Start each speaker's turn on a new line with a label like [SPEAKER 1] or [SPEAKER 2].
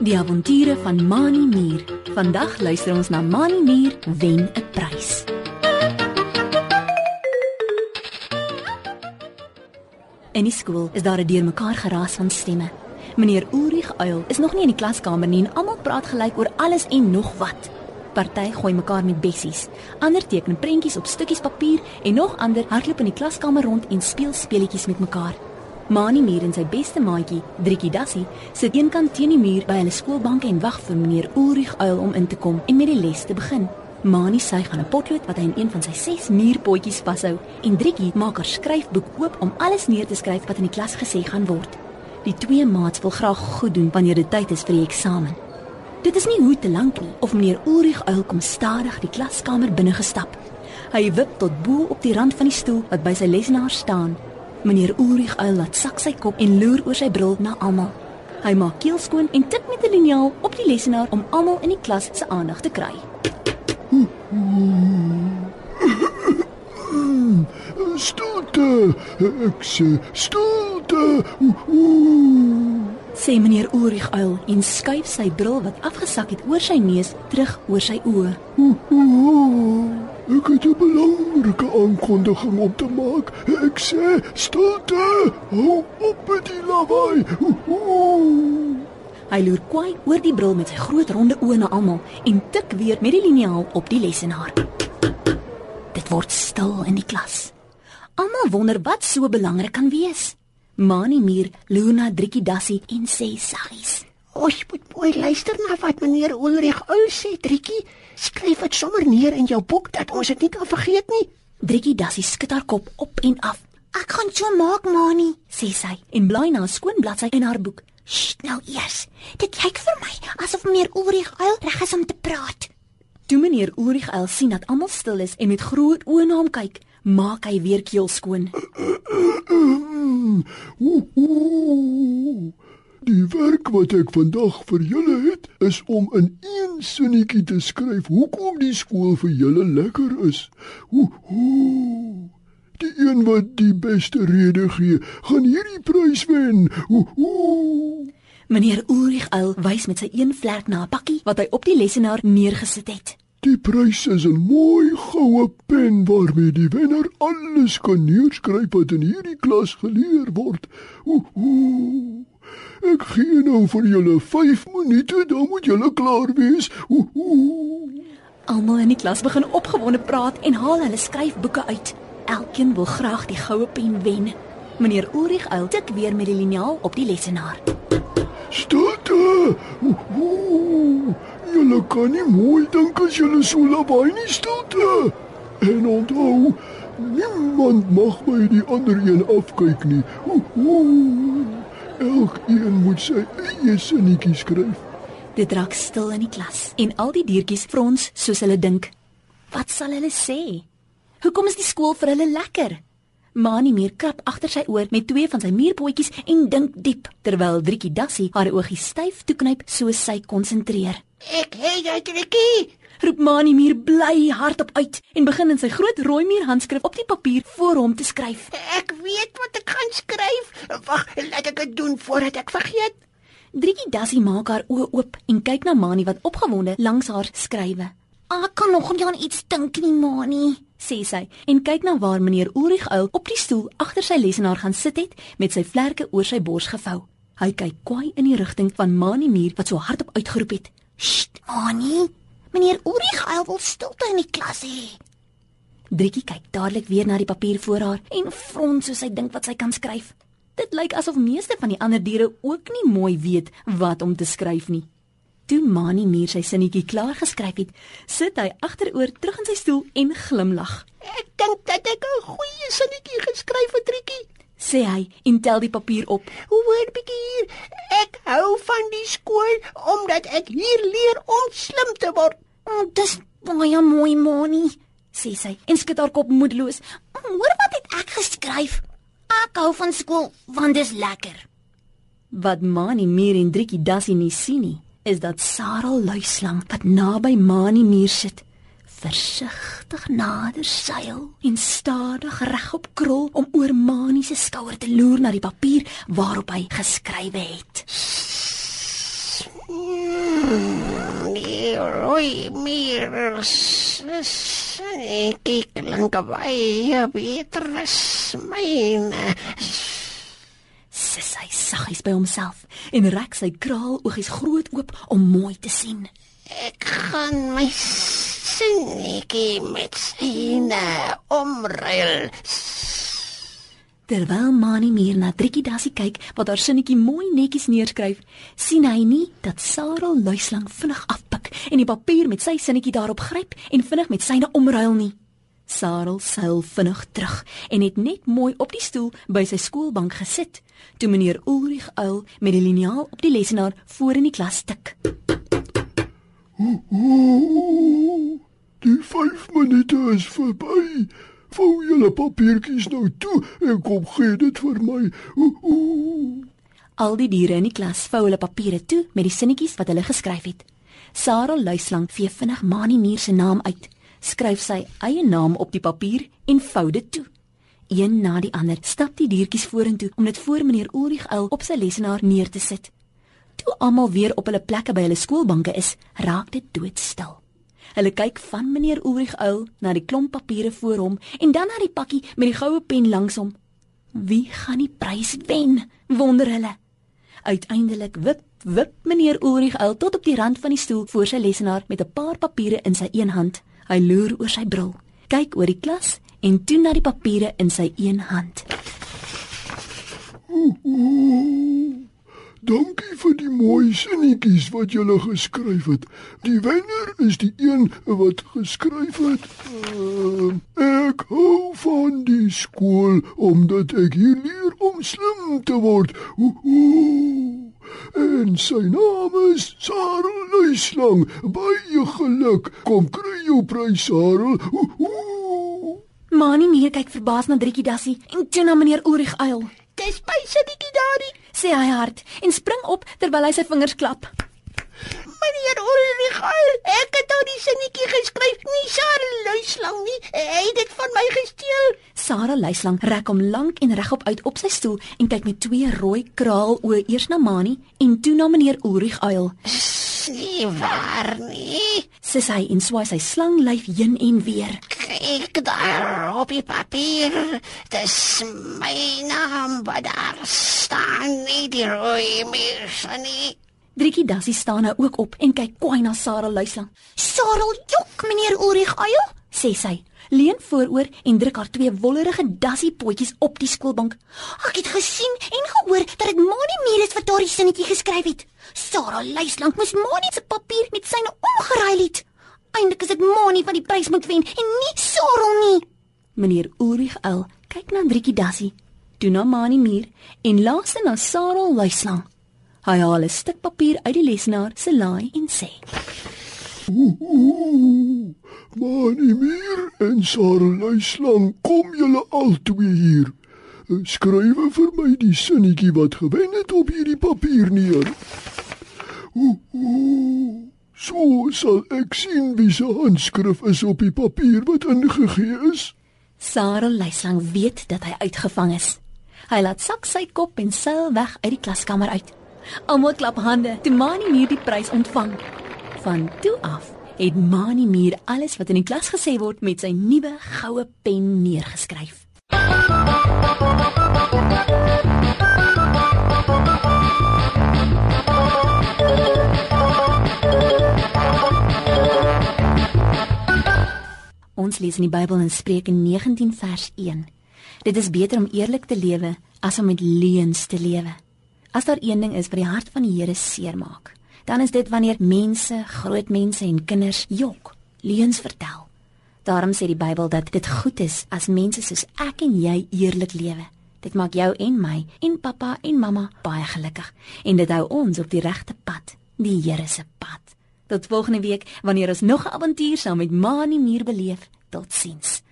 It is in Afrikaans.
[SPEAKER 1] Die avonture van Mani Mier. Vandag luister ons na Mani Mier wen 'n prys. In die skool is daar 'n deurmekaar geraas van stemme. Meneer Ulrich Uil is nog nie in die klaskamer nie en almal praat gelyk oor alles en nog wat. Party gooi mekaar met bessies, ander teken prentjies op stukkies papier en nog ander hardloop in die klaskamer rond en speel speletjies met mekaar. Mani Muur en sy beste maatjie, Driekie Dassie, sit eenkant teen die muur by hulle skoolbank en wag vir meneer Ulrich Uil om in te kom en met die les te begin. Mani suig aan 'n potlood wat hy in een van sy ses muurpotjies vashou en Driekie maak haar skryfboek oop om alles neer te skryf wat in die klas gesê gaan word. Die twee maats wil graag goed doen wanneer dit tyd is vir die eksamen. Dit is nie hoe te lank nie of meneer Ulrich Uil kom stadig die klaskamer binne gestap. Hy wip tot bo op die rand van die stoel wat by sy lesenaar staan. Meneer Ulrich Uil laat sak sy kop en loer oor sy bril na almal. Hy maak keel skoon en tik met 'n liniaal op die lesenaar om almal in die klas se aandag te kry.
[SPEAKER 2] Stilte. Ek sê stilte. Oeh.
[SPEAKER 1] Sê meneer Ulrich Uil en skuif sy bril wat afgesak het oor sy neus terug oor sy oë.
[SPEAKER 2] Ek het 'n belangrike aankondiging om te maak. Ek sê stilte. Hou op met die lawaai. Oeh, oeh.
[SPEAKER 1] Hy loer kwaai oor die bril met sy groot ronde oë na almal en tik weer met die liniaal op die lesenaar. Dit word stil in die klas. Almal wonder wat so belangrik kan wees. Mani Mier loer na Driekie Dassie en sê saggies:
[SPEAKER 3] Ons moet mooi luister na wat meneer Ulrich Uil sê, Triekie. Skryf dit sommer neer in jou boek dat ons dit nie kan vergeet nie.
[SPEAKER 1] Driekie Dassie skud haar kop op en af,
[SPEAKER 4] Ek gaan so maak, Mani.
[SPEAKER 1] sê sy en blaai na 'n skoon bladsy in haar boek.
[SPEAKER 4] Sst, nou eers. Dit lyk vir my asof meneer Ulrich Uil reg is om te praat.
[SPEAKER 1] Toe meneer Ulrich Uil sien dat almal stil is en met groot oë na hom kyk, maak hy weer keel skoon.
[SPEAKER 2] Die werk wat ek vandag vir julle het, is om in een sinnetjie te skryf hoekom die skool vir julle lekker is. Oeh, oeh. Die een wat die beste rede gee, gaan hierdie prys wen. Oeh, oeh.
[SPEAKER 1] Meneer Ulrich Uil wys met sy een vlek na 'n pakkie wat hy op die lesenaar neergesit het.
[SPEAKER 2] Die prys is 'n mooi goue pen waarmee die wenner alles kan neerskryf wat in hierdie klas geleer word. Oeh, oeh. Ek gee nou vir julle 5 minute, dan moet julle klaar wees.
[SPEAKER 1] Almal in die klas begin opgewonde praat en haal hulle skryfboeke uit. Elkeen wil graag die goue pen wen. Meneer Ulrich Uil tik weer met die liniaal op die lesenaar.
[SPEAKER 2] Stilte. Julle kan nie mooi dink as julle so lawaai nie stilte. En onthou, niemand mag by die ander een afkyk nie. Oeh, oeh. Elkeen moet sy eie sinnetjie skryf.
[SPEAKER 1] Dit raak stil in die klas en al die diertjies frons soos hulle dink. Wat sal hulle sê? Hoekom is die skool vir hulle lekker? Mani meer krap agter sy oor met twee van sy muurpotjies en dink diep terwyl Driekie Dassie haar oogies styf toeknyp soos sy konsentreer.
[SPEAKER 3] Ek het jou Triekie.
[SPEAKER 1] Roep Mani meer bly hardop uit en begin in sy groot rooi muur handskrif op die papier voor hom te skryf.
[SPEAKER 3] Ek weet wat ek gaan skryf. Wag, laat ek dit doen voordat ek vergeet.
[SPEAKER 1] Driekie Dassie maak haar oë oop en kyk na Mani wat opgewonde langs haar skrywe.
[SPEAKER 4] Ek kan nog nie aan iets dink nie, Mani.
[SPEAKER 1] sê sy en kyk na waar meneer Ulrich Uil op die stoel agter sy lesenaar gaan sit het met sy vlerke oor sy bors gevou. Hy kyk kwaai in die rigting van Mani Muur wat so hardop uitgeroep het.
[SPEAKER 4] Sst, Mani. Meneer Ulrich Uil wil stilte in die klas hê.
[SPEAKER 1] Driekie kyk dadelik weer na die papier voor haar en frons soos hy dink wat sy kan skryf. Dit lyk asof meeste van die ander diere ook nie mooi weet wat om te skryf nie. Toe Mani Muur sy sinnetjie klaar geskryf het, sit hy agteroor terug in sy stoel en glimlag.
[SPEAKER 3] Ek dink dat ek 'n goeie sinnetjie geskryf het, Triekie.
[SPEAKER 1] Sê hy en tel die papier op.
[SPEAKER 3] Hoor bietjie hier. Ek hou van die skool omdat ek hier leer om slim te word.
[SPEAKER 4] Oh, dis baie mooi, Mani.
[SPEAKER 1] sê sy en skud haar kop moedeloos.
[SPEAKER 4] Hoor wat het ek geskryf? Ek hou van skool want dis lekker.
[SPEAKER 1] Wat Mani Muur en Driekie Dassie nie sien nie, is dat Sarel luislang wat naby Mani Muur sit, versigtig nader seil en stadig regop krol om oor Mani se skouer te loer na die papier waarop hy geskrywe het.
[SPEAKER 3] Nee, rooi meer. Ek klink baie beter as myne.
[SPEAKER 1] Sis hy saggies by homself en rek sy kraal oogies groot oop om mooi te sien.
[SPEAKER 3] Ek gaan my sinnetjie met syne omruil.
[SPEAKER 1] Terwyl Mani meer na Trikkie Dassie kyk wat haar sinnetjie mooi netjies neerskryf, sien hy nie dat Sarel luislang vinnig afpik en die papier met sy sinnetjie daarop gryp en vinnig met syne omruil nie. Sarel seil vinnig terug en het net mooi op die stoel by sy skoolbank gesit toe meneer Ulrich Uil met die liniaal op die lesenaar voor in die klas tik.
[SPEAKER 2] Ooh, die 5 minute is verby. Vou julle papiertjies nou toe en kom gee dit vir my. Ooh, ooh.
[SPEAKER 1] Al die diere in die klas vou hulle papiere toe met die sinnetjies wat hulle geskryf het. Sarel luislang vee vinnig Mani Muur se naam uit, skryf sy eie naam op die papier en vou dit toe. Een na die ander stap die diertjies vorentoe om dit voor meneer Ulrich Uil op sy lesenaar neer te sit. Toe almal weer op hulle plekke by hulle skoolbanke is, raak dit doodstil. Hulle kyk van meneer Ulrich Uil na die klomp papiere voor hom en dan na die pakkie met die goue pen langs hom. Wie gaan die prys wen? Wonder hulle. Uiteindelik wip wip meneer Ulrich Uil tot op die rand van die stoel voor sy lesenaar met 'n paar papiere in sy een hand. Hy loer oor sy bril, kyk oor die klas en toe na die papiere in sy een hand.
[SPEAKER 2] Ooh. Dankie vir die mooi sinnetjies wat julle geskryf het. Die wenner is die een wat geskryf het. Uh, ek hou van die skool omdat ek hier leer om slim te word. Ooh. En sy naam is Sarel Luislang. Baie geluk. Kom kry jou prys, Sarel. Ooh, ooh.
[SPEAKER 1] Mani meer kyk verbaas na Driekie Dassie en toe na meneer Ulrich Uil.
[SPEAKER 3] Dis my sinnetjie daardie.
[SPEAKER 1] Sê hy hard en spring op terwyl hy sy vingers klap.
[SPEAKER 3] Meneer Ulrich, ek het nou die sinnetjie geskryf. Nie Sarel Luislang nie. Hy het dit van my gesteel.
[SPEAKER 1] Sarah Luislang rek hom lank en regop uit op sy stoel en kyk met twee rooi kraaloë eers na Mani en toe na meneer Ulrich Uil.
[SPEAKER 3] Nie waar nie.
[SPEAKER 1] Sê hy en swaai sy slanglyf heen en weer.
[SPEAKER 3] Kyk daar op die papier. Dis my naam wat daar staan. Nie die rooi mens nie.
[SPEAKER 1] Driekie Dassie staan nou ook op en kyk kwaai na Sarah Luislang.
[SPEAKER 4] Sarel jok, meneer Ulrich Uil.
[SPEAKER 1] Sê sy, leun vooroor en druk haar twee wollerige Dassie potjies op die skoolbank.
[SPEAKER 4] Ek het gesien en gehoor dat dit Mani Meer is wat daardie sinnetjie geskryf het. Sarah luislang moes Mani se papier met syne omgeruil het. Eindelik is dit Mani wat die prys moet wen en nie Sarel nie.
[SPEAKER 1] Meneer Ulrich Uil kyk na Driekie Dassie, toe na Mani Muur en laaste na Sarah Luislang. Hy haal 'n stuk papier uit die lesenaar se laai en sê:
[SPEAKER 2] Manie Mier en Sarel Luislang, kom julle albei hier. Skryf vir my die sinnetjie wat gewen het op hierdie papier neer. Ooh, so sal ek sien wie se handskrif is op die papier wat ingegee is.
[SPEAKER 1] Sarah Luislang weet dat hy uitgevang is. Hy laat sak sy kop en seil weg uit die klaskamer uit. Almal klap hande toe Mani Muur die prys ontvang. Van toe af het Mani Muur alles wat in die klas gesê word met sy nuwe goue pen neergeskryf. Ons lees in die Bybel in Spreuke 19 vers 1. Dit is beter om eerlik te lewe as om met leuns te lewe. As daar een ding is wat die hart van die Here seermaak, dan is dit wanneer mense, groot mense en kinders jok, leuns vertel. Daarom sê die Bybel dat dit goed is as mense soos ek en jy eerlik lewe. Dit maak jou en my en pappa en mamma baie gelukkig en dit hou ons op die regte pad, die Here se pad. Tot volgende week wanneer ons nog 'n avontuur saam met Maanie Muur beleef. Totsiens.